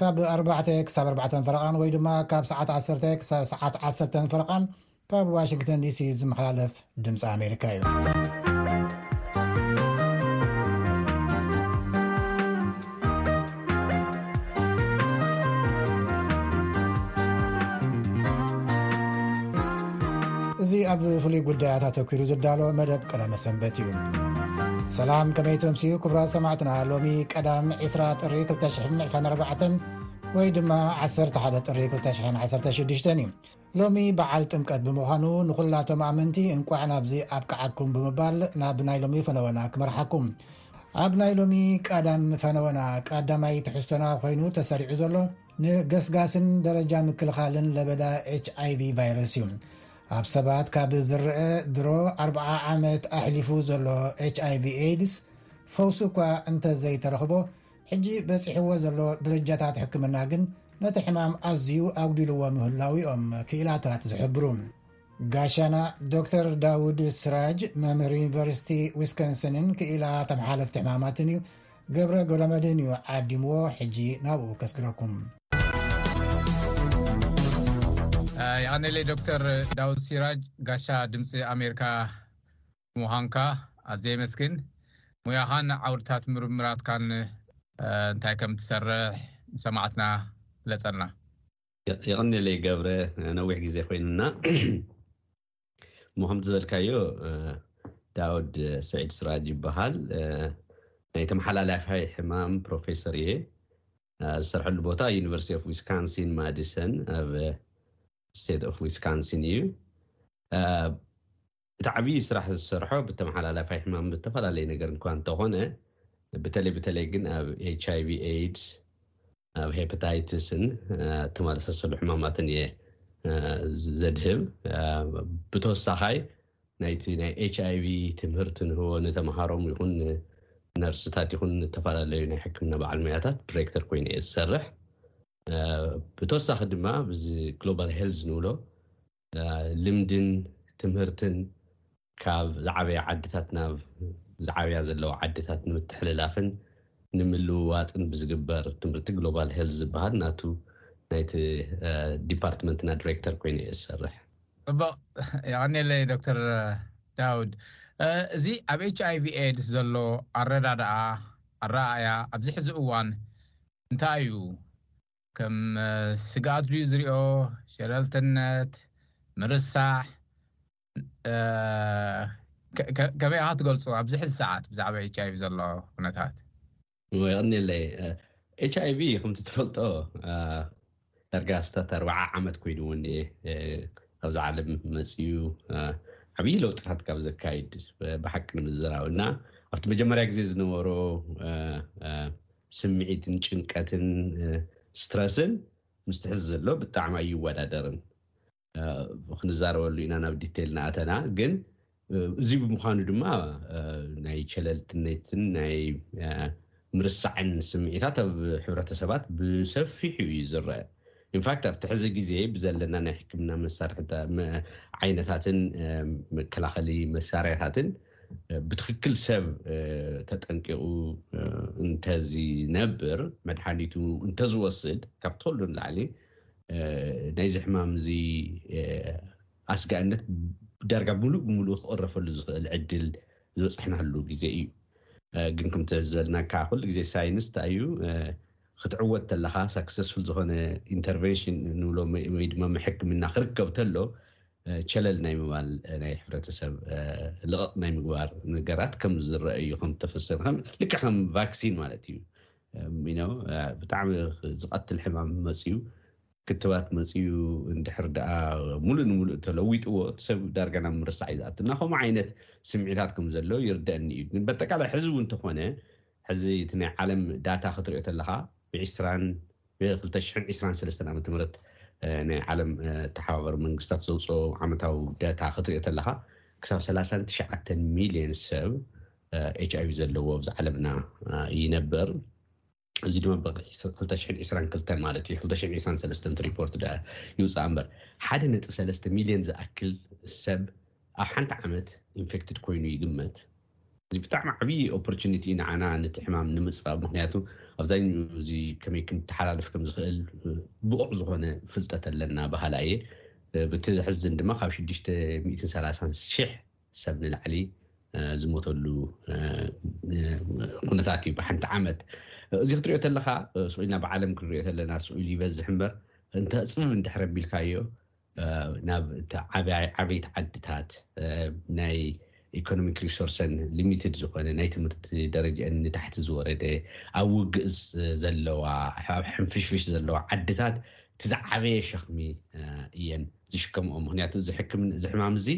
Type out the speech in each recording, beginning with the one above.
ካብ ኣርባዕተ ክሳብ ኣርባዕተን ፈረቓን ወይ ድማ ካብ ሰዓት ዓሰርተ ክሳብ ሰዓት ዓሰርተን ፈረቓን ካብ ዋሽንግተን ዲሲ ዝመሓላለፍ ድምፂ ኣሜሪካ እዩ። እዚ ኣብ ፍሉይ ጉዳያት ኣተኪሩ ዝዳሎ መደብ ቀዳመ ሰንበት እዩ ሰላም ከመይ ተምስኡ ክብራት ሰማዕትና ሎሚ ቀዳም 20 ጥሪ 224 ወይ ድማ 11 ጥሪ 216 እዩ ሎሚ በዓል ጥምቀት ብምዃኑ ንዅላቶም ኣመንቲ እንቋዕ ናብዚ ኣብ ከዓኩም ብምባል ናብ ናይ ሎሚ ፈነወና ክመርሓኩም ኣብ ናይ ሎሚ ቀዳም ፈነወና ቀዳማይ ትሕዝቶና ኮይኑ ተሰሪዑ ዘሎ ንገስጋስን ደረጃ ምክልኻልን ለበዳ ኤች ኣይቪ ቫይረስ እዩ። ኣብ ሰባት ካብ ዝረአ ድሮ ኣርዓ ዓመት ኣሕሊፉ ዘሎ ኤች ኣይቪ ኤድስ ፈውሱ እኳ እንተ ዘይተረኽቦ ሕጂ በጺሕዎ ዘሎ ደረጃታት ሕክምና ግን ነቲ ሕማም ኣዝዩ ኣጉዲልዎ ምህላው እዮም ክኢላታት ዝሕብሩ። ጋሻና ዶክተር ዳውድ ስራጅ መምህር ዩኒቨርሲቲ ዊስከንስንን ክኢላ ተመሓለፍቲ ሕማማትን እዩ ገብረ ገብረመድህን እዩ ዓዲምዎ ሕጂ ናብኡ ከስግረኩም ይቀነለይ ዶክተር ዳውድ ሲራጅ ጋሻ ድምፂ ኣሜሪካ ምዃንካ ኣዘየመስግን ሙያኻን ዓውድታት ምርምራትካን እንታይ ከም ትሰርሕ ንሰማዕትና ፍለፀና የቐኔለይ ገብረ ነዊሕ ግዜ ኮይኑና እሞ ከምቲ ዝበልካዮ ዳውድ ስዒድ ስራጅ ይበሃል ናይ ተመሓላላፋይ ሕማም ፕሮፌሰር እየ ዝሰርሐሉ ቦታ ዩኒቨርሲቲ ኦፍ ዊስካንሲን ማዲሰን ኣብ ስቴት ኦፍ ዊስካንሲን እዩ እቲ ዓብዪ ስራሕ ዝሰርሖ ብተመሓላላፋይ ሕማም ብተፈላለየ ነገር እንኳ እንተኾነ ብተለይ ብተለይ ግን ኣብ ኤች ኣይ ቪ ኤድስ ኣብ ሄፐታይትስን ተመሳሰሉ ሕማማትን እየ ዘድህብ ብተወሳኻይ ናይቲ ናይ ኤች ኣይቪ ትምህርቲ ንህቦ ንተምሃሮም ይኹን ነርስታት ይኹን ዝተፈላለዩ ናይ ሕክምና በዓል ሙያታት ዲሬክተር ኮይኑ እየ ዝሰርሕ ብተወሳኺ ድማ ብዚ ግሎባል ሄልዝ ንብሎ ልምድን ትምህርትን ካብ ዝዓበያ ዓድታት ናብ ዝዓብያ ዘለዉ ዓድታት ንምትሕልላፍን ንምልውዋጥን ብዝግበር ትምህርቲ ግሎባል ሄልት ዝበሃል ናቱ ናይቲ ዲፓርትመንትና ዲሬክተር ኮይኑ እየ ዝሰርሕ ፅቡቅ የቀኒለይ ዶክተር ዳውድ እዚ ኣብ ኤች ኣይቪ ኤድስ ዘሎ ኣረዳድኣ ኣረኣእያ ኣብዚ ሕዚ እዋን እንታይ እዩ ከም ስግኣት ድዩ ዝሪኦ? ሸለልትነት? ምርሳሕ? ከመይ ኢኻ ትገልፆ ኣብዚ ሕዚ ሰዓት ብዛዕባ ኤች ኣይቪ ዘሎ ኩነታት? የቐንየለይ። ኤች ኣይቪ ከምቲ ትፈልጦ ዳርጋ ኣስታት ኣርብዓ ዓመት ኮይኑ እውን ካብዚ ዓለም መፅዩ ዓብዪ ለውጥታት ካብ ዘካይድ ብሓቂ ንምዝራብ እና ኣብቲ መጀመርያ ግዜ ዝነበሮ ስምዒትን ጭንቀትን ስትረስን ምስቲ ሕዚ ዘሎ ብጣዕሚ ኣይወዳደርን። ክንዛረበሉ ኢና ናብ ዲቴል ናኣተና ግን እዚ ብምዃኑ ድማ ናይ ቸለልትነትን ናይ ምርሳዕን ስምዒታት ኣብ ሕብረተሰባት ብሰፊሑ እዩ ዝረአ ኢንፋክት ኣብቲ ሕዚ ግዜ ብዘለና ናይ ሕክምና መሳርሒ ዓይነታትን መከላኸሊ መሳርያታትን ብትክክል ሰብ ተጠንቂቑ እንተዝነብር መድሓኒቱ እንተዝወስድ ካብተሉ ንላዕሊ ናይዚ ሕማም እዚ ኣስጋእነት ዳርጋ ሙሉእ ብምሉእ ክቕረፈሉ ዝኽእል ዕድል ዝበፅሕናሉ ግዜ እዩ ግን ከምተ ዝበልናካ ኩሉ ግዜ ሳይንስ እንታይ እዩ ክትዕወት ተለካ ሳክሰስፉል ዝኾነ ኢንተርቨንሽን ንብሎ ወይ ድማ ሕክምና ክርከብ ተሎ ቸለል ናይ ምባል ናይ ሕብረተሰብ ልቐቕ ናይ ምግባር ነገራት ከም ዝረአ እዩ ከም ተፈሰር ልክዕ ከም ቫክሲን ማለት እዩ ብጣዕሚ ዝቐትል ሕማም መፅዩ ክትባት መፅዩ እንድሕር ደኣ ሙሉእ ንሙሉእ ተለዊጥዎ እቲ ሰብ ዳርጋ ናብ ምርሳዕ እዩ ዝኣቱ እና ከምኡ ዓይነት ስምዒታት ከም ዘሎ ይርደአኒ እዩ ግን በጠቃላይ ሕዚ እውን ተኾነ ሕዚ እቲ ናይ ዓለም ዳታ ክትሪኦ ተለኻ ብ ዕስራን ብ ክልተ ሽሕን ዕስራን ሰለስተን ዓመተ ምህረት ናይ ዓለም ተሓባበሪ መንግስታት ዘውጽኦ ዓመታዊ ዳታ ክትሪኦ ተለኻ ክሳብ ሰላሳን ትሽዓተን ሚልዮን ሰብ ኤች ኣይቪ ዘለዎ ኣብዚ ዓለምና ይነበር እዚ ድማ ብ ክልተ ሽሕን ዕስራን ክልተን ማለት እዩ ክልተ ሽሕን ዕስራን ሰለስተን እቲ ሪፖርት ድኣ ይውጻእ እምበር ሓደ ነጥቢ ሰለስተ ሚልዮን ዝኣክል ሰብ ኣብ ሓንቲ ዓመት ኢንፌክትድ ኮይኑ ይግመት እዚ ብጣዕሚ ዓብዪ ኦፖርቹኒቲ እዩ ንዓና ነቲ ሕማም ንምፅባብ ምክንያቱ ኣብዛኝኡ እዚ ከመይ ክምተሓላልፍ ከም ዝኽእል ብቑዕ ዝኾነ ፍልጠት ኣለና በሃላይ እየ ብቲ ዘሕዝን ድማ ካብ ሽዱሽተ ሚእትን ሰላሳን ሺሕ ሰብ ንላዕሊ ዝሞተሉ ኩነታት እዩ ብሓንቲ ዓመት እዚ ክትሪኦ ተለኻ ስቑኢልና ብዓለም ክንሪኦ ተለና ስቑኢሉ ይበዝሕ እምበር እንተፅብብ እንድሕር ኣቢልካዮ ናብ ዓበይቲ ዓድታት ናይ ኢኮኖሚክ ሪሶርሰን ሊሚትድ ዝኾነ ናይ ትምህርቲ ደረጃን ንታሕቲ ዝወረደ ኣብ ውግእ ዘለዋ ኣብ ሕንፍሽፍሽ ዘለዋ ዓድታት እቲ ዝዓበየ ሸኽሚ እየን ዝሽከምኦ ምክንያቱ እዚ ሕማም እዚ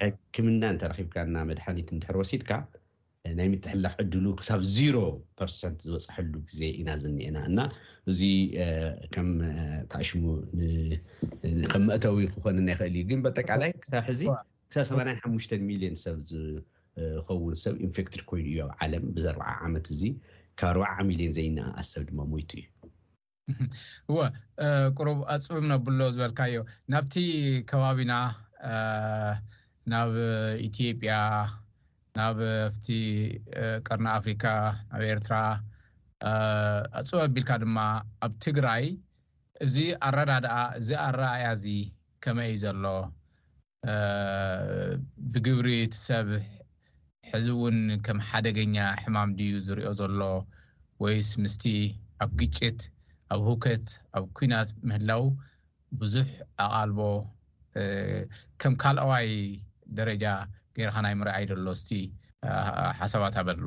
ሕክምና እንተረኪብካና መድሓኒት እንድሕር ወሲድካ ናይ ምትሕልላፍ ዕድሉ ክሳብ ዚሮ ፐርሰንት ዝበፅሐሉ ግዜ ኢና ዝኒኤና እና እዚ ከም ታሽሙ ከም መእተዊ ክኾንና ይኽእል እዩ ግን በጠቃላይ ክሳብ ሕዚ ክሳብ ሰማንያን ሓሙሽተን ሚሊዮን ሰብ ዝኸውን ሰብ ኢንፌክትድ ኮይኑ እዩ ኣብ ዓለም ብዚ ኣርባዓ ዓመት እዚ ካብ ኣርባዓ ሚሊዮን ዘይነኣኣስ ሰብ ድማ ሞይቱ እዩ እወ ቁሩብ ኣጽብም ነብሎ ዝበልካዮ ናብቲ ከባቢና ናብ ኢትዮጵያ ናብ ኣብቲ ቀርኒ ኣፍሪካ ናብ ኤርትራ ኣጽብብ ኣቢልካ ድማ ኣብ ትግራይ እዚ ኣረዳድኣ እዚ ኣረኣእያ እዚ ከመይ እዩ ዘሎ ብግብሪ እቲ ሰብ ሕዚ እውን ከም ሓደገኛ ሕማም ድዩ ዝሪኦ ዘሎ ወይስ ምስቲ ኣብ ግጭት፣ ኣብ ሁከት፣ ኣብ ኩናት ምህላው ብዙሕ ኣቓልቦ ከም ካልኣዋይ ደረጃ ገይርካ ናይ ምርኣይ ዶ ኣሎ እስቲ ሓሳባት ሃበሉ።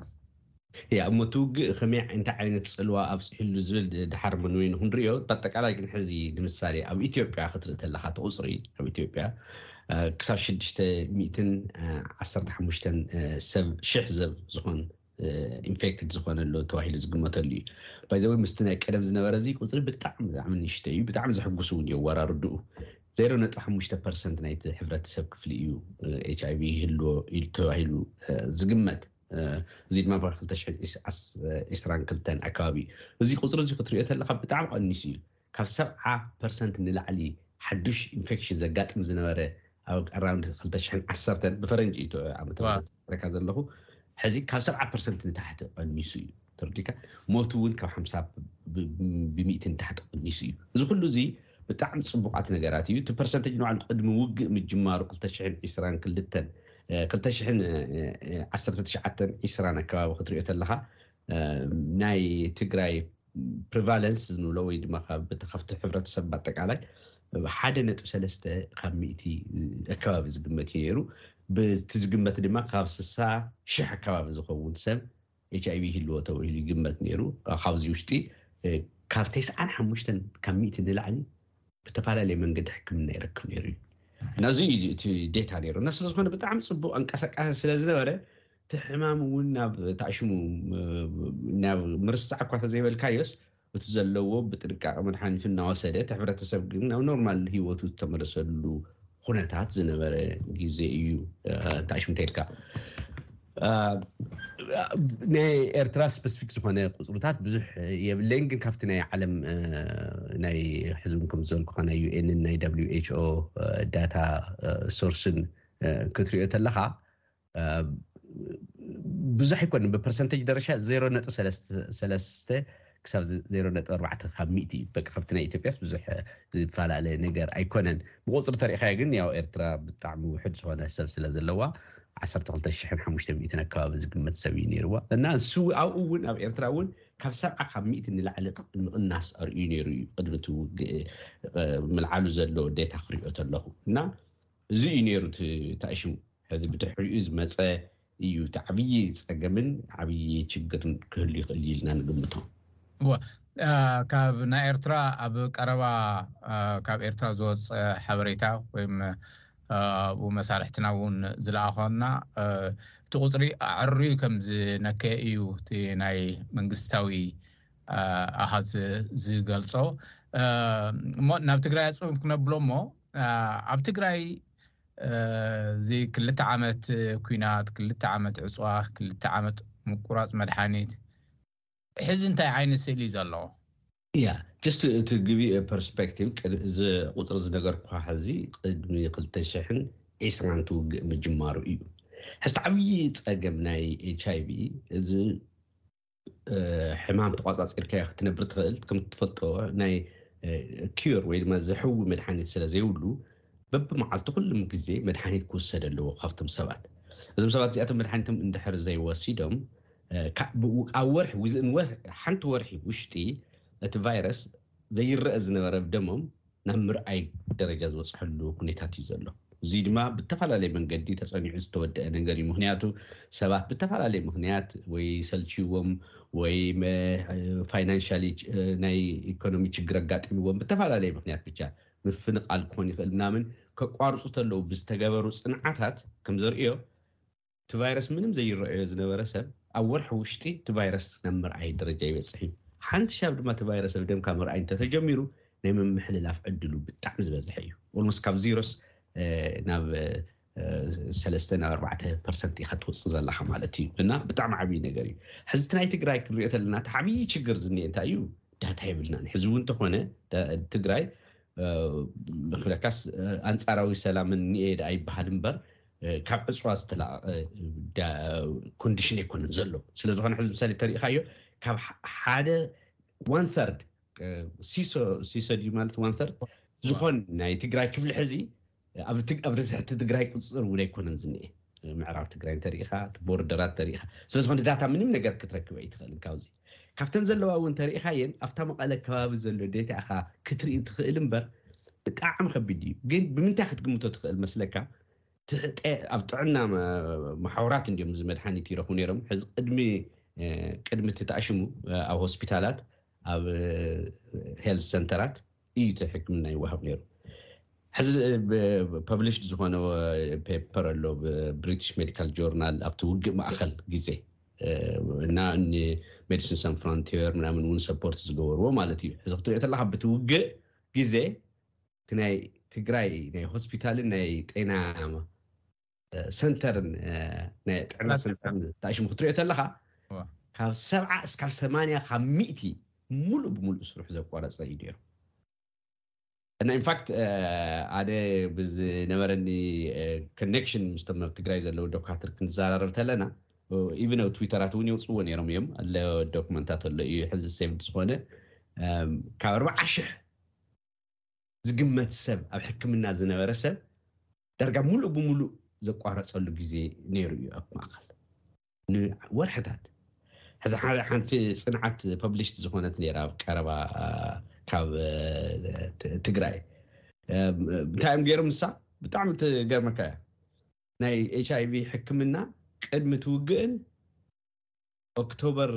እያ እሞ እቲ ውግእ ከመይ እንታይ ዓይነት ጽልዋ ኣብጺሕሉ ዝብል ድሓር ምንውይኑ ክንርእዮ ባጠቃላይ ግን ሕዚ ንምሳሌ ኣብ ኢትዮጵያ ክትርኢ ተለኻ እቲ ቁጽሪ ኣብ ኢትዮጵያ ክሳብ ሽድሽተ ሚእትን ዓሰርተ ሓሙሽተን ሰብ ሽሕ ዘብ ዝኾን ኢንፌክትድ ዝኾነ ኣሎ ተባሂሉ ዝግመተሉ እዩ ባይዘወ ምስቲ ናይ ቀደም ዝነበረ እዚ ቁፅሪ ብጣዕሚ ብጣዕሚ ንሽተ እዩ ብጣዕሚ ዘሕጉስ እውን እዩ ወራርድኡ ዜሮ ነጥቢ ሓሙሽተ ፐርሰንት ናይቲ ሕብረተሰብ ክፍሊ እዩ ኤች ኣይቪ ይህልዎ ተባሂሉ ዝግመት እዚ ድማ ብ ክልተ ሽሕን ዕስራን ክልተን ኣከባቢ እዩ። እዚ ቁፅሪ እዚ ክትሪኦ ተለኻ ብጣዕሚ ቀኒሱ እዩ። ካብ ሰብዓ ፐርሰንት ንላዕሊ ሓዱሽ ኢንፌክሽን ዘጋጥም ዝነበረ ኣብ ኣራውንድ ክልተ ሽሕን ዓሰርተን ብፈረንጂ እዩ ዓመተ ምህረት ዝረካ ዘለኹ ሕዚ ካብ ሰብዓ ፐርሰንት ንታሕቲ ቀኒሱ እዩ። ተረዲካ ሞቱ እውን ካብ ሓምሳ ብሚእቲ ንታሕቲ ቀኒሱ እዩ እዚ ኩሉ እዚ ብጣዕሚ ፅቡቃት ነገራት እዩ እቲ ፐርሰንቴጅ ንባዕሉ ቅድሚ ውግእ ምጅማሩ 222 219 ዒስራን ኣከባቢ ክትሪኦ ተለካ ናይ ትግራይ ፕሪቫለንስ ዝንብሎ ወይ ድማ ካብቲ ሕብረተሰብ በኣጠቃላይ ሓደ ነጥቢ ሰለስተ ካብ ሚእቲ ኣከባቢ ዝግመት እዩ ነይሩ ብቲ ዝግመት ድማ ካብ ስሳ ሽሕ ኣከባቢ ዝኸውን ሰብ ኤች ኣይቪ ይህልዎ ተባሂሉ ይግመት ነይሩ ካብዚ ውሽጢ ካብ ተስዓን ሓሙሽተን ካብ ሚእቲ ንላዕሊ ብተፈላለየ መንገዲ ሕክምና ይረክብ ነይሩ እዩ ናዚ እዩ እቲ ዴታ ነይሩ እና ስለዝኾነ ብጣዕሚ ፅቡቅ እንቀሳቃሲ ስለዝነበረ እቲ ሕማም እውን ናብ ታሽሙ ናብ ምርስፃዕ እኳ ተዘይበልካዮስ እቲ ዘለዎ ብጥንቃቐ መድሓኒቱ እናወሰደ እቲ ሕብረተሰብ ግን ናብ ኖርማል ሂወቱ ዝተመለሰሉ ኩነታት ዝነበረ ግዜ እዩ ታሽምተ ኢልካ ናይ ኤርትራ ስፐስፊክ ዝኾነ ቁፅርታት ብዙሕ የብለይን ግን ካብቲ ናይ ዓለም ናይ ሕዝብ ከም ዝበልኩካ ናይ ዩኤንን ናይ ዳብሊዩ ኤችኦ ዳታ ሶርስን ክትሪኦ ተለካ ብዙሕ ኣይኮንን ብፐርሰንተጅ ደረሻ ዜሮ ነጥቢ ሰለስተ ክሳብ ዜሮ ነጥቢ ኣርባዕተ ካብ ሚእቲ እዩ በቃ ካብቲ ናይ ኢትዮጵያስ ብዙሕ ዝፈላለ ነገር ኣይኮነን ብቁፅሪ ተሪእኻዮ ግን ያው ኤርትራ ብጣዕሚ ውሑድ ዝኾነ ሰብ ስለ ዘለዋ ዓሰርተ ክልተ ሽሕን ሓሙሽተ ሚእትን ኣከባቢ ዝግመት ሰብ እዩ ነይርዋ እና እሱ ኣብኡ እውን ኣብ ኤርትራ እውን ካብ ሰብዓ ካብ ሚእቲ ንላዕሊ ምቕናስ ኣርእዩ ነይሩ እዩ ቅድሚ እቲ ውግእ ምልዓሉ ዘሎ ዴታ ክሪኦ ተለኹ እና እዚ እዩ ነይሩ እቲ ታይ ሽሙ ሐዚ ብድሕሪኡ ዝመፀ እዩ እቲ ዓብዪ ፀገምን ዓብዪ ችግርን ክህሉ ይኽእል እዩ ኢልና ንግምቶ። እወ ካብ ናይ ኤርትራ ኣብ ቀረባ ካብ ኤርትራ ዝወጸ ሓበሬታ ወይም ኣብኡ መሳርሕትና እውን ዝለኣኾና እቲ ቁጽሪ ኣዐርዩ ከም ዝነከየ እዩ እቲ ናይ መንግስታዊ ኣሃዝ ዝገልጾ እሞ ናብ ትግራይ ኣጽብም ክነብሎ እሞ ኣብ ትግራይ እዚ ክልተ ዓመት ኩናት ክልተ ዓመት ዕፅዋ ክልተ ዓመት ምቁራፅ መድሓኒት ሕዚ እንታይ ዓይነት ስእሊ እዩ ዘለዎ? Yeah just to give you a perspective ቅድሚ እዚ ቁፅሪ ዝነገርኩኻ ሕዚ ቅድሚ ክልተ ሽሕን ዒስራን እቲ ውግእ ምጅማሩ እዩ። ሕዚ እቲ ዓብዪ ፀገም ናይ ኤች ኣይ ቪ እዚ ሕማም ተቋፃፂርካዮ ክትነብር ትኽእል ከም ትፈልጦ ናይ ኪር ወይ ድማ ዘሕዊ መድሓኒት ስለ ዘይብሉ በብመዓልቱ ኩሉም ግዜ መድሓኒት ክውሰድ ኣለዎ ካብቶም ሰባት እዞም ሰባት እዚኣቶም መድሓኒቶም እንድሕር ዘይወሲዶም ኣብ ወርሒ ውዝእን ወርሒ ሓንቲ ወርሒ ውሽጢ እቲ ቫይረስ ዘይረአ ዝነበረ ደሞም ናብ ምርኣይ ደረጃ ዝበፅሐሉ ኩኔታት እዩ ዘሎ። እዙይ ድማ ብተፈላለየ መንገዲ ተፀኒዑ ዝተወደኣ ነገር እዩ። ምክንያቱ ሰባት ብተፈላለየ ምክንያት ወይ ሰልችይዎም ወይ ፋይናንሻሊ ናይ ኢኮኖሚ ችግር ኣጋጢምዎም ብተፈላለየ ምክንያት ብቻ ምፍንቓል ክኾን ይኽእል ምናምን ከቋርፁ ተለው ብዝተገበሩ ፅንዓታት ከምዘርእዮ እቲ ቫይረስ ምንም ዘይረኣዮ ዝነበረ ሰብ ኣብ ወርሒ ውሽጢ እቲ ቫይረስ ናብ ምርኣይ ደረጃ ይበፅሕ እዩ። ሓንቲ ሻብ ድማ እቲ ቫይረስ ኣብ ደምካ ምርኣይ እንተተጀሚሩ ናይ ምምሕልላፍ ዕድሉ ብጣዕሚ ዝበዝሐ እዩ። ኦልሞስት ካብ ዚሮስ ናብ ሰለስተ ናብ ኣርባዕተ ፐርሰንት ኢኻ ትወፅእ ዘለኻ ማለት እዩ እና ብጣዕሚ ዓብዪ ነገር እዩ። ሕዚ እቲ ናይ ትግራይ ክንሪኦ ተለና እቲ ዓብዪ ችግር ዝኒኤ እንታይ እዩ? ዳታ የብልናን። ሕዚ እውን እንተኾነ ትግራይ ምክለካስ ኣንፃራዊ ሰላም እኒኤ ደኣ ይበሃል እምበር ካብ ዕፅዋ ዝተላቀቀ ኮንዲሽን ኣይኮነን ዘሎ ስለዝኾነ ሕዚ ምሳሌ ተሪኢኻዮ ካብ ሓደ ዋን ተርድ ሲሶ ድዩ ማለት ዋን ተርድ ዝኾን ናይ ትግራይ ክፍሊ ሕዚ ኣብ ትሕቲ ትግራይ ቁፅፅር እውን ኣይኮነን ዝኒኤ ምዕራብ ትግራይ እንተሪኢኻ ቦርደራት እንተሪኢኻ ስለዝኾነ ዳታ ምንም ነገር ክትረክብ ኣይትኽእልን ካብዚ ካብተን ዘለዋ እውን ተሪኢኻየን ኣብታ መቐለ ከባቢ ዘሎ ዴታ ኢኻ ክትርኢ ትኽእል እምበር ብጣዕሚ ከቢድ እዩ ግን ብምንታይ ክትግምቶ ትኽእል መስለካ ኣብ ጥዕና መሓውራት እንዲዮም እዚ መድሓኒት ይረኽቡ ነይሮም ሕዚ ቅድሚ ቅድሚ እቲ ተኣሽሙ ኣብ ሆስፒታላት ኣብ ሄልዝ ሰንተራት እዩ እቲ ሕክምና ይወሃብ ነይሩ ሕዚ ፐብሊሽድ ዝኾነ ፔፐር ኣሎ ብብሪትሽ ሜዲካል ጆርናል ኣብቲ ውግእ ማእኸል ግዜ እና ንሜዲሲን ሰን ፍሮንቲር ምናምን እውን ሰፖርት ዝገበርዎ ማለት እዩ ሕዚ ክትሪኦ ተለካ ብቲ ውግእ ግዜ ናይ ትግራይ ናይ ሆስፒታልን ናይ ጤና ሰንተርን ናይ ጥዕና ሰንተርን ተኣሽሙ ክትሪኦ ተለኻ ካብ ሰብዓ እስካብ ሰማንያ ካብ ሚእቲ ሙሉእ ብሙሉእ ስርሑ ዘቋረፀ እዩ ነይሩ እና ኢንፋክት ኣነ ብዝነበረኒ ኮኔክሽን ምስቶም ኣብ ትግራይ ዘለዉ ዶካትር ክንዘራረብ ተለና ኢቨን ኣብ ትዊተራት እውን የውፅዎ ነይሮም እዮም ኣለ ዶክመንታት ኣሎ እዩ ሕዚ ሴቭድ ዝኾነ ካብ ኣርባዓ ሽሕ ዝግመት ሰብ ኣብ ሕክምና ዝነበረ ሰብ ዳርጋ ሙሉእ ብሙሉእ ዘቋረፀሉ ግዜ ነይሩ እዩ ኣብ ማእኸል ንወርሕታት ሕዚ ሓደ ሓንቲ ፅንዓት ፐብሊሽት ዝኾነት ነይራ ኣብ ቀረባ ካብ ትግራይ እንታይ እዮም ገይሮም ንሳ ብጣዕሚ ትገርመካ እያ ናይ ኤች ኣይቪ ሕክምና ቅድሚ ትውግእን October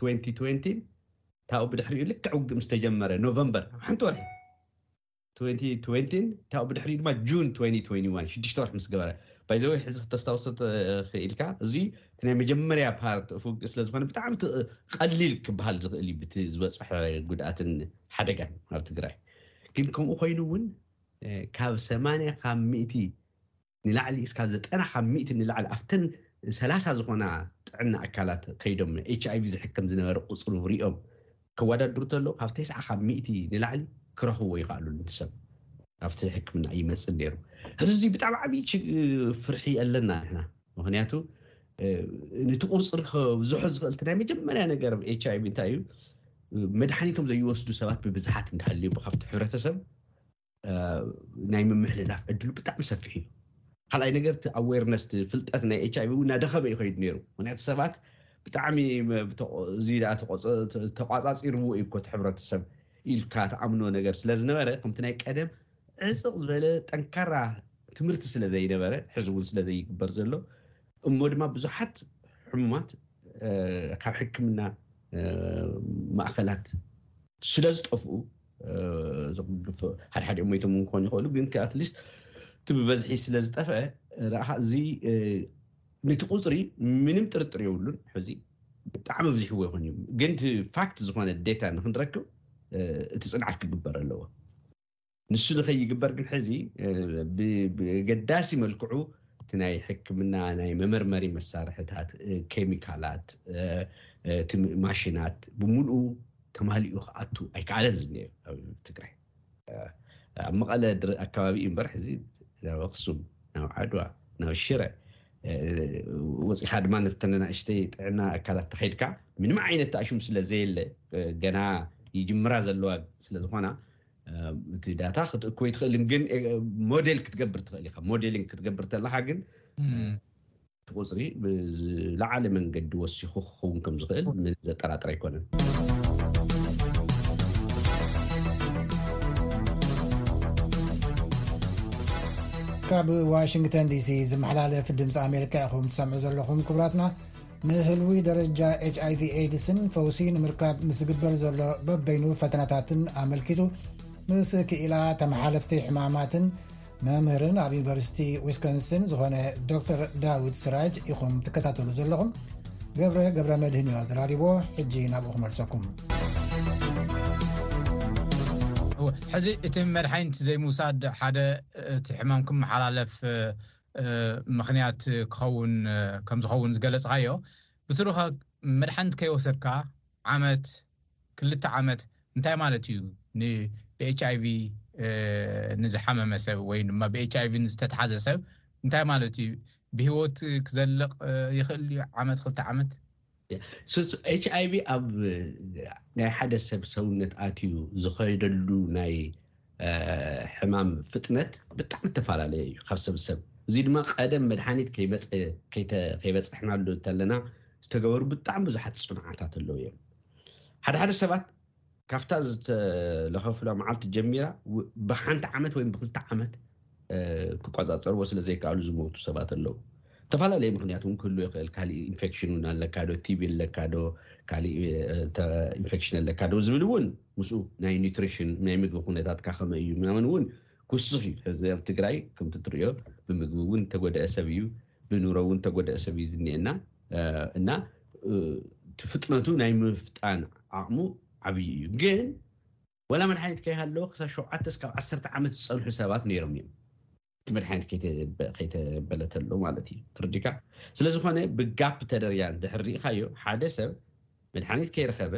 2020 ታኡ ብድሕሪኡ ልክዕ ውግእ ምስ ተጀመረ November ኣብ ሓንቲ ወርሒ 2020 ታኡ ብድሕሪኡ ድማ June 2021 ሽዱሽተ ወርሒ ምስ ገበረ ባይ ዘ ወይ ሕዚ ክተስታውሶ ትኽእልካ እዚ እቲ ናይ መጀመርያ ፓርት ኦፍ ውግእ ስለ ዝኾነ ብጣዕሚ እቲ ቀሊል ክበሃል ዝኽእል እዩ ብቲ ዝበፅሐ ጉድኣትን ሓደጋን ኣብ ትግራይ ግን ከምኡ ኮይኑ እውን ካብ ሰማንያ ካብ ሚእቲ ንላዕሊ እስካብ ዘጠና ካብ ሚእቲ ንላዕሊ ኣብተን ሰላሳ ዝኾና ጥዕና ኣካላት ከይዶም ኤች ኣይቪ ዝሕከም ዝነበረ ቁፅሩ ሪኦም ከዋዳድሩ ተለው ካብ ተስዓ ካብ ሚእቲ ንላዕሊ ክረኽብዎ ይኸኣሉን እቲ ሰብ ናብቲ ሕክምና ኣይመፅን ነይሩ ሕዚ እዙይ ብጣዕሚ ዓብዪ ፍርሒ ኣለና ንሕና ምክንያቱ ነቲ ቁፅሪ ከብዝሖ ዝኽእል እቲ ናይ መጀመርያ ነገር ኤች ኣይቪ እንታይ እዩ መድሓኒቶም ዘይወስዱ ሰባት ብብዝሓት እንዳሃልዩ ካብቲ ሕብረተሰብ ናይ ምምሕልላፍ ዕድሉ ብጣዕሚ ሰፊሕ እዩ ካልኣይ ነገር እቲ ኣዌርነስ ፍልጠት ናይ ኤች ኣይቪ እውን እናደኸመ እዩ ከይዱ ነይሩ ምክንያቱ ሰባት ብጣዕሚ እዚ ተቋፃፂርዎ እዩ ኮቲ ሕብረተሰብ ኢልካ ተኣምኖ ነገር ስለ ዝነበረ ከምቲ ናይ ቀደም ዕፅቕ ዝበለ ጠንካራ ትምህርቲ ስለ ዘይነበረ ሕዚ እውን ስለ ዘይግበር ዘሎ እሞ ድማ ብዙሓት ሕሙማት ካብ ሕክምና ማእኸላት ስለ ዝጠፍኡ ሓደሓደ ሞይቶም እውን ክኾኑ ይኽእሉ ግን ኣትሊስት እቲ ብበዝሒ ስለ ዝጠፍአ ረኣ እዚ ነቲ ቁፅሪ ምንም ጥርጥር የብሉን ሕዚ ብጣዕሚ ብዚሕዎ ይኾን እዩ ግን እቲ ፋክት ዝኾነ ዴታ ንክንረክብ እቲ ፅንዓት ክግበር ኣለዎ ንሱ ንኸይግበር ግን ሕዚ ብገዳሲ መልክዑ እቲ ናይ ሕክምና ናይ መመርመሪ መሳርሕታት ኬሚካላት እቲ ማሽናት ብምልኡ ተማሊኡ ክኣቱ ኣይከኣለን ዝኒኦ ኣብ ትግራይ ኣብ መቐለ ኣካባቢ እዩ እምበር ሕዚ ናብ ኣክሱም ናብ ዓድዋ ናብ ሽረ ወፂኻ ድማ ነተነናእሽተይ ጥዕና ኣካላት ተኸይድካ ምንም ዓይነት ኣሽሙ ስለ ዘየለ ገና ይጅምራ ዘለዋ ስለ ዝኾና እቲ ዳታ ክትእክ ወይ ትኽእልን ግን ሞዴል ክትገብር ትኽእል ኢኻ ሞዴሊንግ ክትገብር ተለካ ግን እቲ ቁጽሪ ብዝለዓለ መንገዲ ወሲኹ ክኸውን ከም ዝኽእል ምንም ዘጠራጥር ኣይኮነንካብ ዋሽንግተን ዲሲ ዝመሓላለፍ ድምፂ ኣሜሪካ ኢኹም ትሰምዑ ዘለኹም ክብራትና ንህልዊ ደረጃ ኤች ኣይv ኤድስን ፈውሲ ንምርካብ ምስ ዝግበር ዘሎ በበይኑ ፈተናታትን ኣመልኪቱ ምስ ክኢላ ተመሓለፍቲ ሕማማትን መምህርን ኣብ ዩኒቨርሲቲ ዊስኮንስን ዝኾነ ዶክተር ዳዊት ስራጅ ኢኹም ትከታተሉ ዘለኹም ገብረ ገብረ መድህን እዩ ኣዘራሪቦ ሕጂ ናብኡ ክመልሰኩም ሕዚ እቲ መድሓኒት ዘይምውሳድ ሓደ እቲ ሕማም ክመሓላለፍ ምክንያት ክኸውን ከም ዝኸውን ዝገለፅካዮ ብስሩከ መድሓኒት ከይወሰድካ ዓመት ክልተ ዓመት እንታይ ማለት እዩ ን ብኤችኣይቪ ንዝሓመመ ሰብ ወይ ድማ ብኤችኣይቪ ንዝተትሓዘ ሰብ እንታይ ማለት እዩ ብሂወት ክዘልቕ ይኽእል እዩ ዓመት ክልተ ዓመት ኤች ኣይቪ ኣብ ናይ ሓደ ሰብ ሰውነት ኣትዩ ዝኸይደሉ ናይ ሕማም ፍጥነት ብጣዕሚ እተፈላለየ እዩ ካብ ሰብ ሰብ እዙይ ድማ ቀደም መድሓኒት ከይመፀ ከይበፀሕናሉ እንተለና ዝተገበሩ ብጣዕሚ ብዙሓት ፅንዓታት ኣለዉ እዮም ሓደ ሓደ ሰባት ካብታ ዝተለኸፉላ መዓልቲ ጀሚራ ብሓንቲ ዓመት ወይም ብክልተ ዓመት ክቆፃፀርዎ ስለ ዘይከኣሉ ዝሞቱ ሰባት ኣለዉ ዝተፈላለየ ምክንያት እውን ክህሉ ይኽእል ካሊእ ኢንፌክሽን እውን ኣለካ ዶ ቲቪ ኣለካ ዶ ካሊእ ኢንፌክሽን ኣለካ ዶ ዝብል እውን ምስኡ ናይ ኒትሪሽን ናይ ምግቢ ኩነታትካ ከመይ እዩ ምናምን እውን ክውስኽ እዩ። ሕዚ ኣብ ትግራይ ከምቲ ትርእዮ ብምግቢ እውን ዝተጎደአ ሰብ እዩ፣ ብኑሮ እውን ዝተጎደአ ሰብ እዩ ዝኒኤና እና እቲ ፍጥነቱ ናይ ምፍጣን ዓቕሙ ዓብዪ እዩ። ግን ወላ መድሓኒት ከይሃለወ ክሳብ ሸውዓተ እስካብ ዓሰርተ ዓመት ዝፀንሑ ሰባት ነይሮም እዮም። እቲ መድሓኒት ከይተበለ ተሎ ማለት እዩ ትርዲካ ስለዝኾነ ብጋፕ ተደርያ ድሕር ሪኢኻዮ ሓደ ሰብ መድሓኒት ከይረኸበ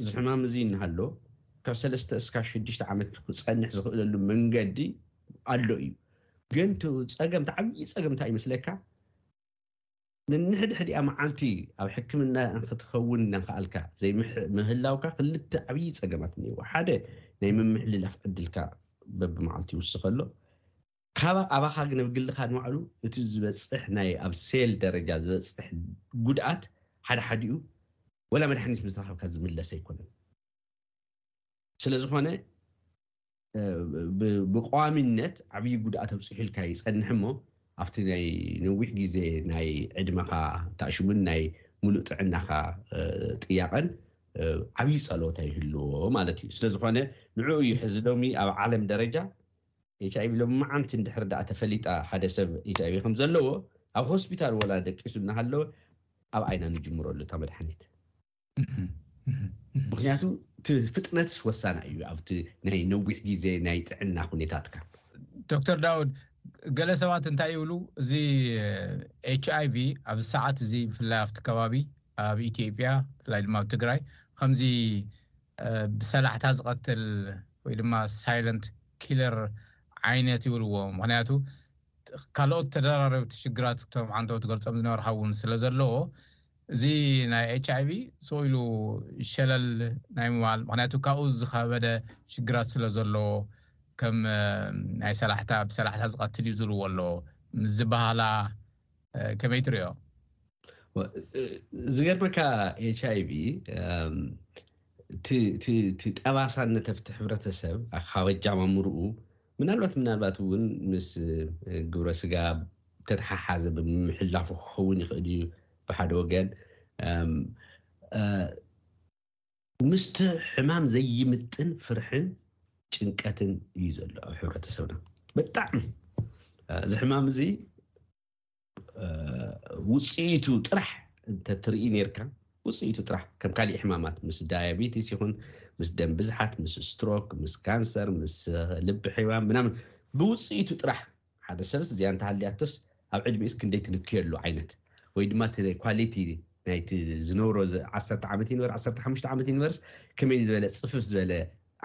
እዚ ሕማም እዚ እናሃሎ ካብ ሰለስተ እስካ ሽዱሽተ ዓመት ክፀንሕ ዝኽእለሉ መንገዲ ኣሎ እዩ ግን ፀገም ተዓብዪ ፀገም እንታይ ይመስለካ ነንሕድሕዲኣ መዓልቲ ኣብ ሕክምና ንኽትኸውን እናኸኣልካ ዘይምህላውካ ክልተ ዓብዪ ጸገማት እኒአዎ። ሓደ ናይ ምምሕልላፍ ዕድልካ በብመዓልቱ ይውስኽ ኣሎ። ካባ ኣባኻ ግነ ግልኻ ንባዕሉ እቲ ዝበጽሕ ናይ ኣብ ሴል ደረጃ ዝበጽሕ ጉድኣት ሓደሓዲኡ ወላ መድሓኒት ምስ ረኸብካ ዝምለስ ኣይኮነን። ስለዝኾነ ብቐዋሚነት ዓብዪ ጉድኣት ኣብፅሑልካ ይፀንሕ እሞ ኣብቲ ናይ ነዊሕ ግዜ ናይ ዕድመኻ ታእሽሙን ናይ ሙሉእ ጥዕናኻ ጥያቐን ዓብዪ ፀሎት ኣይህልዎ ማለት እዩ ስለ ዝኾነ ንዕኡ እዩ ሕዚ ሎሚ ኣብ ዓለም ደረጃ ኤች ኣይቪ ሎሚ መዓንቲ እንድሕር ዳኣ ተፈሊጣ ሓደ ሰብ ኤች ኣይቪ ከም ዘለዎ ኣብ ሆስፒታል ወላ ደቂሱ እናሃለወ ኣብ ኣይና ንጅምረሉ እታ መድሓኒት ምክንያቱ እቲ ፍጥነትስ ወሳና እዩ ኣብቲ ናይ ነዊሕ ግዜ ናይ ጥዕና ኩነታትካ። ዶክተር ዳውድ ገለ ሰባት እንታይ ይብሉ እዚ ኤች ኣይ ቪ ኣብዚ ሰዓት እዚ ብፍላይ ኣብቲ ከባቢ ኣብ ኢትዮጵያ ብፍላይ ድማ ኣብ ትግራይ ከምዚ ብሰላሕታ ዝቐትል ወይ ድማ ሳይለንት ኪለር ዓይነት ይብልዎ ምክንያቱ ካልኦት ተደራረብቲ ሽግራት እቶም ዓንተው ትገልጾም ዝነበርካ እውን ስለ ዘለዎ እዚ ናይ ኤች ኣይቪ ስቕ ኢሉ ሸለል ናይ ምባል ምክንያቱ ካብኡ ዝኸበደ ሽግራት ስለ ዘለዎ ከም ናይ ሰላሕታ ብሰላሕታ ዝቐትል እዩ ዝብልዎ ኣሎ ምስ ዝበሃላ ከመይ ትሪኦ? ዝገርመካ ኤች ኣይቪ እቲ ጠባሳ ነተፍቲ ሕብረተሰብ ካብ ኣጃማምርኡ ምናልባት ምናልባት እውን ምስ ግብረ ስጋ ተተሓሓዘ ብምምሕላፉ ክኸውን ይኽእል እዩ ብሓደ ወገን ምስቲ ሕማም ዘይምጥን ፍርሕን ጭንቀትን እዩ ዘሎ ኣብ ሕብረተሰብና ብጣዕሚ እዚ ሕማም እዚ ውፅኢቱ ጥራሕ እንተትርኢ ነርካ ውፅኢቱ ጥራሕ ከም ካሊእ ሕማማት ምስ ዳያቤቲስ ይኹን ምስ ደም ብዝሓት ምስ ስትሮክ ምስ ካንሰር ምስ ልቢ ሕማም ምናምን ብውፅኢቱ ጥራሕ ሓደ ሰብስ እዚኣ እንተሃልያቶስ ኣብ ዕድሚኡስ ክንደይ ትንክየሉ ዓይነት ወይ ድማ ኳሊቲ ናይቲ ዝነብሮ ዓሰርተ ዓመት ይንበር ዓሰርተ ሓሙሽተ ዓመት ይንበርስ ከመይ ዝበለ ፅፍፍ ዝበለ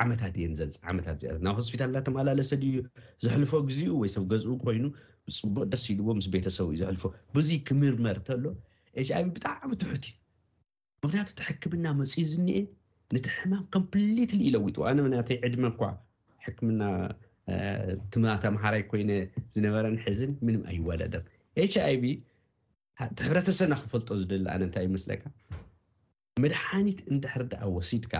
ዓመታት እየን ዘንጽ ዓመታት እዚኣ ናብ ሆስፒታል እናተመላለሰ ድዩ ዘሕልፎ ግዜኡ ወይስ ኣብ ገዝኡ ኮይኑ ብፅቡቅ ደስ ኢልዎ ምስ ቤተሰቡ እዩ ዘሕልፎ ብዙይ ክምርመር ተሎ ኤች ኣይቪ ብጣዕሚ ትሑት እዩ ምክንያቱ እቲ ሕክምና መፅኡ ዝኒኤ ነቲ ሕማም ኮምፕሊትሊ ይለዊጡ ኣነ ናተይ ዕድመ እኳ ሕክምና ትማ ተምሃራይ ኮይነ ዝነበረን ሕዝን ምንም ኣይወዳደር ኤች ኣይቪ እቲ ሕብረተሰብና ክፈልጦ ዝደሊ ኣነ እንታይ ይመስለካ መድሓኒት እንድሕር ደኣ ወሲድካ፣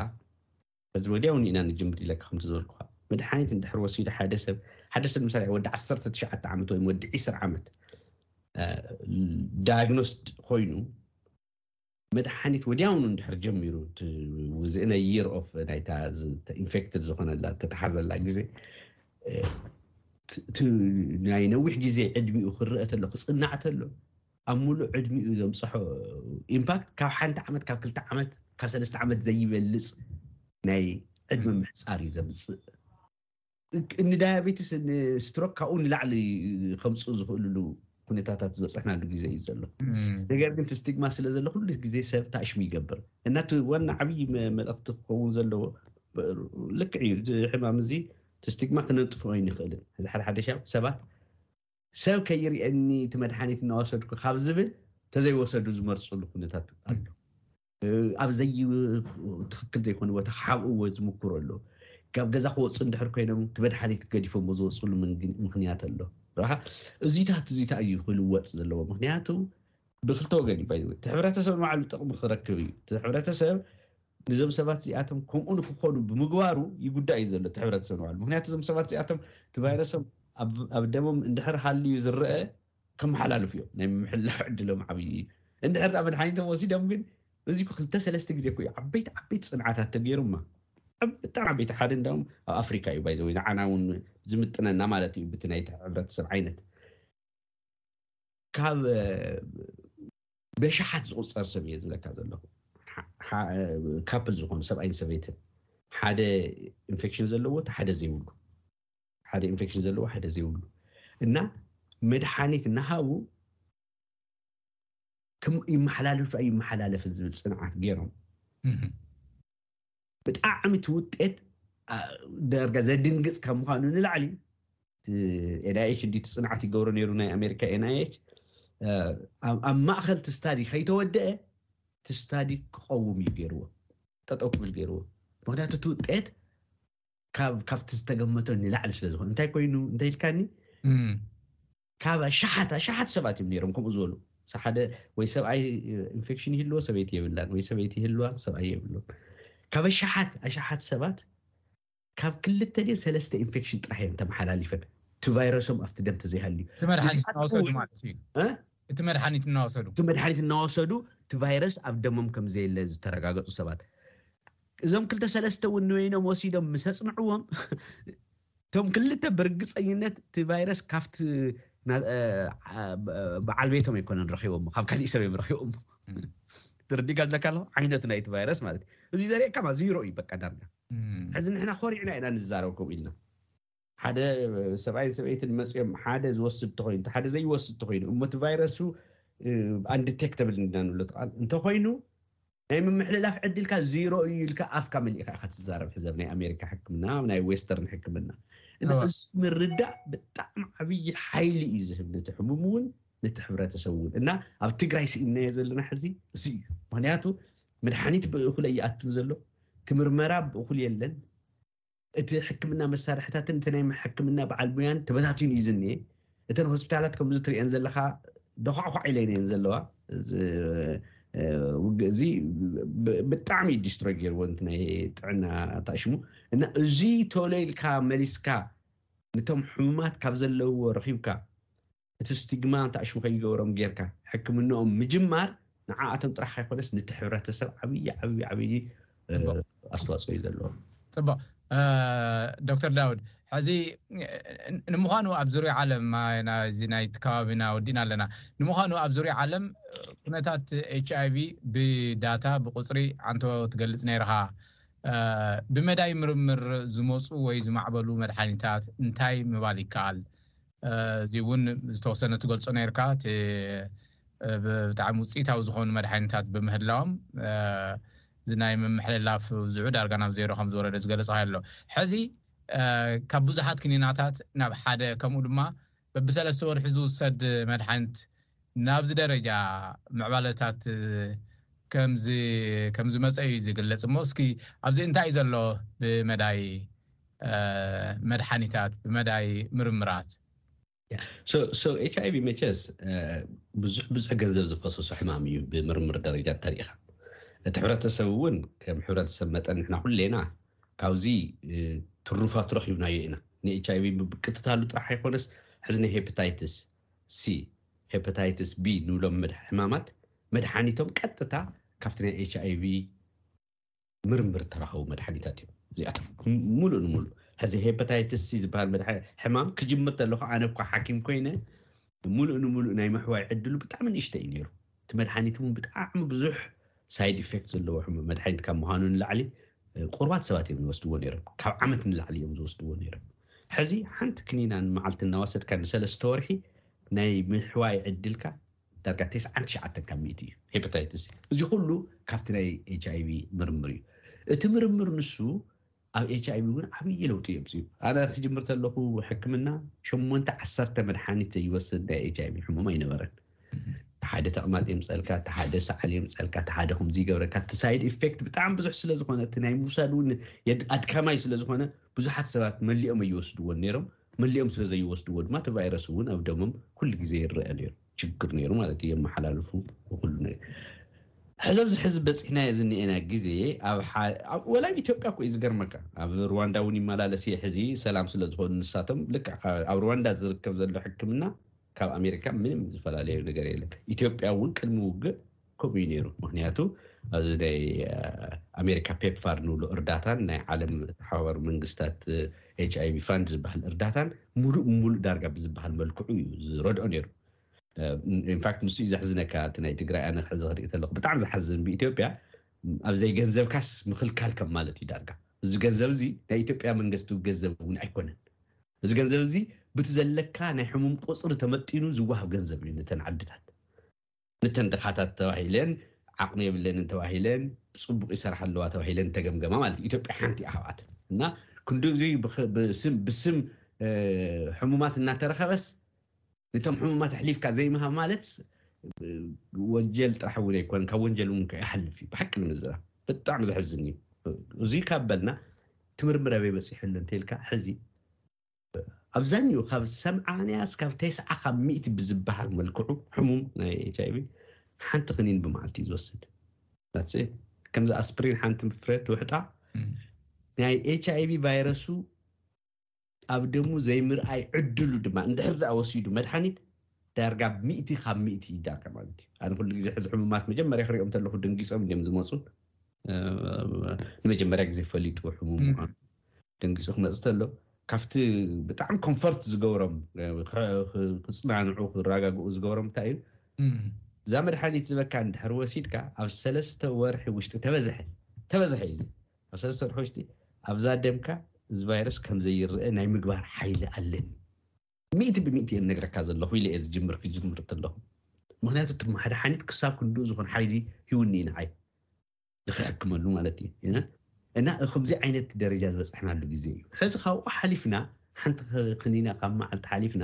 ሕዚ ወዲያውኑ ኢና ንጅምር ኢለካ ከምቲ ዝበልኩኻ፣ መድሓኒት እንድሕር ወሲዱ ሓደ ሰብ ሓደ ሰብ ምሳሌ ወዲ ዓሰርተ ትሽዓተ ዓመት ወይ ወዲ ዒስራ ዓመት ዳያግኖስድ ኮይኑ መድሓኒት ወዲያውኑ እንድሕር ጀሚሩ ዝእነ ይር ኦፍ ናይታ ኢንፌክትድ ዝኾነላ ተተሓዘላ ግዜ ናይ ነዊሕ ግዜ ዕድሚኡ ክረአ ተሎ ክፅናዕ ተሎ ኣብ ሙሉእ ዕድሚኡ ዘምፅሖ ኢምፓክት ካብ ሓንቲ ዓመት ካብ ክልተ ዓመት ካብ ሰለስተ ዓመት ዘይበልፅ ናይ ዕድመ ምሕፃር እዩ ዘምፅእ ንዳያቤትስ ንስትሮክ ካብኡ ንላዕሊ ከምፅኡ ዝኽእልሉ ኩነታታት ዝበፅሕናሉ ግዜ እዩ ዘሎ ነገር ግን እቲ ስቲግማ ስለ ዘሎ ኩሉ ግዜ ሰብ ታእሽሙ ይገብር እና እቲ ዋና ዓብዪ መልእኽቲ ክኸውን ዘለዎ ልክዕ እዩ እዚ ሕማም እዚ እቲ ስቲግማ ክነጥፍኦ ኣይንኽእልን እዚ ሓደ ሓደ ሻብ ሰባት ሰብ ከይርእየኒ እቲ መድሓኒት እናወሰድኩ ካብ ዝብል ተዘይወሰዱ ዝመርፅሉ ኩነታት ኣሎ። ኣብ ዘይ ትኽክል ዘይኮነ ቦታ ክሓብእዎ ዝምኩሩ ኣሎ። ካብ ገዛ ክወፁ እንድሕር ኮይኖም እቲ መድሓኒት ገዲፎሞ ዝወፅሉ ምክንያት ኣሎ። ረብሓ እዚታት እዚታ እዩ ክልወጥ ዘለዎ ምክንያቱ ብክልተ ወገን እዩ ባይ እቲ ሕብረተሰብ ንባዕሉ ጥቕሚ ክረክብ እዩ እቲ ሕብረተሰብ ንዞም ሰባት እዚኣቶም ከምኡ ንክኾኑ ብምግባሩ ይጉዳእ እዩ ዘሎ እቲ ሕብረተሰብ ንባዕሉ ምክንያቱ እዞም ሰባት እዚኣቶም እቲ ቫይረሶም ኣብ ደሞም እንድሕር ሃልዩ ዝረአ ከመሓላልፉ እዮም ናይ ምምሕልላፍ ዕድሎም ዓብዪ እዩ እንድሕር ዳ መድሓኒቶም ወሲዶም ግን እዚ ክልተ ሰለስተ ግዜ ኮ እዩ ዓበይቲ ዓበይቲ ፅንዓታት ተገይሩማ ብጣዕሚ ዓበይቲ ሓደ እንዳውም ኣብ ኣፍሪካ እዩ ባይዘ ወይ ንዓና እውን ዝምጥነና ማለት እዩ ብቲ ናይ ሕብረተሰብ ዓይነት ካብ በሽሓት ዝቑጸር ሰብ እየ ዝብለካ ዘለኹ ካፕል ዝኾኑ ሰብኣይን ሰበይትን ሓደ ኢንፌክሽን ዘለዎ እቲ ሓደ ዘይብሉ ሓደ ኢንፌክሽን ዘለዎ ሓደ ዘይብሉ እና መድሓኒት እናሃቡ ይመሓላለፍ ኣይመሓላለፍን ዝብል ፅንዓት ገይሮም ብጣዕሚ እቲ ውጤት ዳርጋ ዘድንግጽ ካብ ምዃኑ ንላዕሊ እቲ ኤንኣይኤች እንዲ ፅንዓት ይገብሮ ነይሩ ናይ ኣሜሪካ ኤንኣይኤች ኣብ ማእኸል እቲ ስታዲ ከይተወደአ እቲ ስታዲ ክቐውም እዩ ገይርዎ ጠጠው ክብል ገይርዎ ምክንያቱ እቲ ውጤት ካብቲ ዝተገመቶ ንላዕሊ ስለ ዝኾነ እንታይ ኮይኑ እንታይ ኢልካኒ ካብ ኣሽሓት ኣሽሓት ሰባት እዮም ነይሮም ከምኡ ዝበሉ ሳ ሓደ ወይ ሰብኣይ ኢንፌክሽን ይህልዎ ሰበይቲ የብላን ወይ ሰበይቲ ይህልዋ ሰብኣይ የብሉ ካብ ኣሽሓት ኣሽሓት ሰባት ካብ ክልተ ድየ ሰለስተ ኢንፌክሽን ጥራሕ እየን ተመሓላሊፈን እቲ ቫይረሶም ኣብቲ ደም ተዘይሃልዩ እቲ መድሓኒት ብዙሓት እናወሰዱ እውይ፣ ማለት እዩ እ? እቲ መድሓኒት እናወሰዱ እቲ መድሓኒት እናወሰዱ እቲ ቫይረስ ኣብ ደሞም ከም ዘየለ ዝተረጋገፁ ሰባት እዞም ክልተ ሰለስተ እውን ንበይኖም ወሲዶም ምስ ኣጽንዕዎም እቶም ክልተ ብርግጸኝነት እቲ ቫይረስ ካብቲ በዓል ቤቶም ኣይኮነን ረኪቦሞ ካብ ካሊእ ሰብ እዮም ረኪቦሞ ትርዲጋ ዘለካ ኣለኹ ዓይነት ናይቲ ቫይረስ ማለት እዩ እዚ ዘርእካ ማ ዚሮ እዩ በቃ ዳርጋ ሕዚ ንሕና ኮሪዕና ኢና ንዛረብ ከምኡ ኢልና ሓደ ሰብኣይን ሰበይትን መፅኦም ሓደ ዝወስድ ተኮይኑ እቲ ሓደ ዘይወስድ ተኮይኑ እሞ እቲ ቫይረሱ ኣንዲቴክተብል እንድና ንብሎ ቃል እንተኮይኑ ናይ ምምሕልላፍ ዕድልካ ዚሮ እዩ ኢልካ ኣፍካ መሊእካ ኢካ ትዛረብ ሕዚ ኣብ ናይ ኣሜሪካ ሕክምና ኣብ ናይ ዌስተርን ሕክምና እና እዚ ምርዳእ ብጣዕሚ ዓብይ ሓይሊ እዩ ዝህብ ነቲ ሕሙም እውን ነቲ ሕብረተሰብ እውን እና ኣብ ትግራይ ስኢንናዮ ዘለና ሕዚ እዚ እዩ ምክንያቱ መድሓኒት ብእኩል ኣይኣትን ዘሎ እቲ ምርመራ ብእኩል የለን እቲ ሕክምና መሳርሕታትን እቲ ናይ ሕክምና በዓል ሙያን ተበታቲኑ እዩ ዝኒኤ እተን ሆስፒታላት ከምዚ ትሪእየን ዘለካ ደኳዕኳዕ ኢለን እየን ዘለዋ ውግእ እዚ ብጣዕሚ እዩ ዲስትሮ ገይርዎ ንቲ ናይ ጥዕና ታሽሙ እና እዙይ ቶሎ ኢልካ መሊስካ ንቶም ሕሙማት ካብ ዘለውዎ ረኪብካ እቲ ስቲግማ እንተኣሽሙ ከይገብሮም ጌርካ ሕክምንኦም ምጅማር ንዓኣቶም ጥራሕ ኣይኮነስ ንቲ ሕብረተሰብ ዓብዪ ዓብዪ ዓብዪ ኣስተዋፅኦ እዩ ዘለዎ። ፅቡቕ ዶክተር ዳውድ ሕዚ ንምዃኑ ኣብ ዙርያ ዓለም እዚ ናይቲ ከባቢና ወዲእና ኣለና ንምዃኑ ኣብ ዙርያ ዓለም ኩነታት ኤች ኣይቪ ብዳታ ብቁፅሪ ዓንቶ ትገልፅ ነይርኻ ብመዳይ ምርምር ዝመፁ ወይ ዝማዕበሉ መድሓኒታት እንታይ ምባል ይከኣል እዚ እውን ዝተወሰነ ትገልፆ ነይርካ እቲ ብጣዕሚ ውፅኢታዊ ዝኾኑ መድሓኒታት ብምህላዎም እዚ ናይ ምምሕልላፍ ውዝዑ ዳርጋ ናብ ዜሮ ከም ዝወረደ ዝገለፅኻዮ ኣሎ። ሕዚ ካብ ብዙሓት ክኒናታት ናብ ሓደ ከምኡ ድማ በብሰለስተ ወርሒ ዝውሰድ መድሓኒት ናብዚ ደረጃ ምዕባለታት ከም ዝመፀ እዩ ዝግለፅ እሞ እስኪ ኣብዚ እንታይ እዩ ዘሎ ብመዳይ መድሓኒታት ብመዳይ ምርምራት ኤችኣይቪ መቸስ ብዙሕ ብዙሕ ገንዘብ ዝፈሰሶ ሕማም እዩ ብምርምር ደረጃ ተሪኢኻ እቲ ሕብረተሰብ እውን ከም ሕብረተሰብ መጠን ንሕና ኩሌና ካብዚ ትሩፋት ረኪብናዮ ኢና ንኤችኣይቪ ብቅጥታሉ ጥራሕ ኣይኮነስ ሕዚ ናይ ሄፓታይትስ ሲ ሄፓታይትስ ቢ ንብሎም ሕማማት መድሓኒቶም ቀጥታ ካብቲ ናይ ኤችኣይቪ ምርምር እተረኸቡ መድሓኒታት እዮም እዚኣቶም ሙሉእ ንሙሉእ ሕዚ ሄፐታይትስ ሲ ዝበሃል መድሓ ሕማም ክጅምር ተለኹ ኣነ እኳ ሓኪም ኮይነ ሙሉእ ንሙሉእ ናይ ምሕዋይ ዕድሉ ብጣዕሚ ንእሽተ እዩ ነይሩ እቲ መድሓኒት እውን ብጣዕሚ ብዙሕ ሳይድ ኢፌክት ዘለዎ ሕሙ- መድሓኒት ካብ ምዃኑ ንላዕሊ እ፣ ቁርባት ሰባት እዮም ዝወስድዎ ነይሮም ካብ ዓመት ንላዕሊ እዮም ዝወስድዎ ነይሮም ሕዚ ሓንቲ ክኒና ንመዓልቲ እናወሰድካ ንሰለስተ ወርሒ ናይ ምሕዋይ ዕድልካ ዳርጋ ተስዓን ትሽዓተን ካብ ሚእቲ እዩ ሄፐታይትስ። እዚ ኩሉ ካብቲ ናይ ኤችኣይቪ ምርምር እዩ። እቲ ምርምር ንሱ ኣብ ኤችኣይቪ እውን ዓብዪ ለውጢ የምፅኡ። ኣነ ክጅምር ተለኹ ሕክምና ሸሞንተ ዓሰርተ መድሓኒት ዘይወስድ ናይ ኤችኣይቪ ሕሙም ኣይነበረን። እቲ ሓደ ተቕማጥ የምፀልካ፣ እቲ ሓደ ሰዓል የምፀልካ፣ እቲ ሓደ ከምዚ ይገብረካ። እቲ ሳይድ ኢፌክት ብጣዕሚ ብዙሕ ስለዝኾነ እቲ ናይ ምውሳድ እውን ኣድካማይ ስለዝኾነ ብዙሓት ሰባት መሊኦም ኣይወስድዎን ነይሮም። መሊኦም ስለ ዘይወስድዎ ድማ እቲ ቫይረስ እውን ኣብ ደሞም ኩሉ ግዜ ይረአ ነይሩ ችግር ነይሩ ማለት እዩ የመሓላልፉ ኩሉ ነ ሕዚ ኣብዚ ሕዚ በፂሕናዮ ዝኒኤና ግዜ ወላ ኣብ ኢትዮጵያ እኮ እዩ ዝገርመካ ኣብ ሩዋንዳ እውን ይመላለስ እየ ሕዚ ሰላም ስለዝኾኑ ንሳቶም ልክዕ ኣብ ሩዋንዳ ዝርከብ ዘሎ ሕክምና ካብ ኣሜሪካ ምንም ዝፈላለዩ ነገር የለን ኢትዮጵያ እውን ቅድሚ ውግእ ከምኡ እዩ ነይሩ ምክንያቱ ኣብዚ ናይ ኣሜሪካ ፔፕፋር ንብሉ እርዳታን ናይ ዓለም ተሓባበሩ መንግስታት ኤች ኣይቪ ፋንድ ዝበሃል እርዳታን ሙሉእ ሙሉእ ዳርጋ ብዝበሃል መልክዑ እዩ ዝረድኦ ነይሩ ኢንፋክት ንሱ እዩ ዘሕዝነካ እቲ ናይ ትግራይ ኣነ ክሕዚ ክርኢ ተለኩ ብጣዕሚ ዝሓዝን ብኢትዮጵያ ኣብዘይ ገንዘብካስ ምክልካል ከም ማለት እዩ ዳርጋ እዚ ገንዘብ እዚ ናይ ኢትዮጵያ መንግስቲ ገንዘብ እውን ኣይኮነን እዚ ገንዘብ እዚ ብቲ ዘለካ ናይ ሕሙም ቁጽሪ ተመጢኑ ዝወሃብ ገንዘብ እዩ ነተን ዓድታት። ነተን ድኻታት ተባሂለን ዓቕሚ የብለንን ተባሂለን ጽቡቕ ይሰርሓ ኣለዋ ተባሂለን እተገምገማ ማለት እዩ። ኢትዮጵያ ሓንቲ እያ ካብኣተን እና ክንድዚ ብስም ብስም ሕሙማት እናተረኸበስ ንቶም ሕሙማት ኣሕሊፍካ ዘይምሃብ ማለት ወንጀል ጥራሕ እውን ኣይኮነን ካብ ወንጀል እውን ከ ይሓልፍ እዩ ብሓቂ ንምዝራብ ብጣዕሚ ዘሕዝን እዩ እዙይ ካብ በልና ትምርምር ኣበይ በፂሑ ኣሎ እንተልካ ሕዚ ኣብዛኒኡ ካብ ሰምዓንያ እስካብ ተስዓ ካብ ሚእቲ ብዝበሃል መልክዑ ሕሙም ናይ ኤች ኣይቪ ሓንቲ ክኒን ብመዓልቲ እዩ ዝወስድ ናትስ ከምዚ ኣስፕሪን ሓንቲ ፍረ ትውሕጣ ናይ ኤች ኣይቪ ቫይረሱ ኣብ ደሙ ዘይምርኣይ ዕድሉ ድማ እንድሕር ደኣ ወሲዱ መድሓኒት ዳርጋ ብ ሚእቲ ካብ ሚእቲ እዩ ዳርጋ ማለት እዩ። ኣነ ኩሉ ግዜ ሕዚ ሕሙማት መጀመርያ ክሪኦም ተለኹ ደንጊጾም እዮም ዝመጹ። ንመጀመርያ ግዜ ፈሊጡ ሕሙም ምዃኑ ደንጊጹ ክመጽእ ተሎ ካብቲ ብጣዕሚ ኮንፈርት ዝገብሮም ክጽናንዑ ክረጋግኡ ዝገብሮም እንታይ እዩ እዛ መድሓኒት ዝበካ እንድሕር ወሲድካ ኣብ ሰለስተ ወርሒ ውሽጢ ተበዝሐ ተበዝሐ እዩ ኣብ ሰለስተ ርሑሽቲ ኣብዛ ደምካ እዚ ቫይረስ ከም ዘይረኣ ናይ ምግባር ሓይሊ ኣለኒ። ሚእቲ ብሚእቲ እየ ዝነግረካ ዘለኹ ኢለ እየ ዝጅምር ክጅምር ከለኹ። ምክንያቱ እቲ ማድሓኒት ክሳብ ክንድኡ ዝኹን ሓይሊ ሂውኒ እዩ ንዓይ ንክሕክመሉ ማለት እዩ እና እና ከምዚ ዓይነት ደረጃ ዝበፅሕናሉ ግዜ እዩ። ሕዚ ካብኡ ሓሊፍና ሓንቲ ክኒና ካብ መዓልቲ ሓሊፍና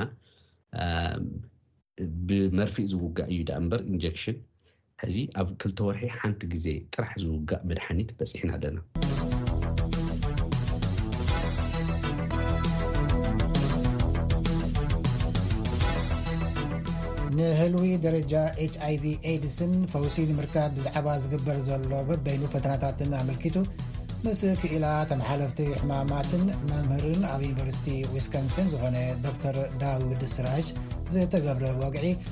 ብመርፍእ ዝውጋእ እዩ ዳኣ እምበር ኢንጀክሽን ሕዚ ኣብ ክልተ ወርሒ ሓንቲ ግዜ ጥራሕ ዝውጋእ መድሓኒት በፂሕና ኣለና። ንህልዊ ደረጃ ኤች ኣይቪ ኤድስን ፈውሲ ንምርካብ ብዛዕባ ዝግበር ዘሎ በበይኑ ፈተናታትን ኣመልኪቱ ምስ ክኢላ ተመሓለፍቲ ሕማማትን መምህርን ኣብ ዩኒቨርሲቲ ዊስኮንሲን ዝኾነ ዶክተር ዳውድ ስራጅ ዝተገብረ ወግዒ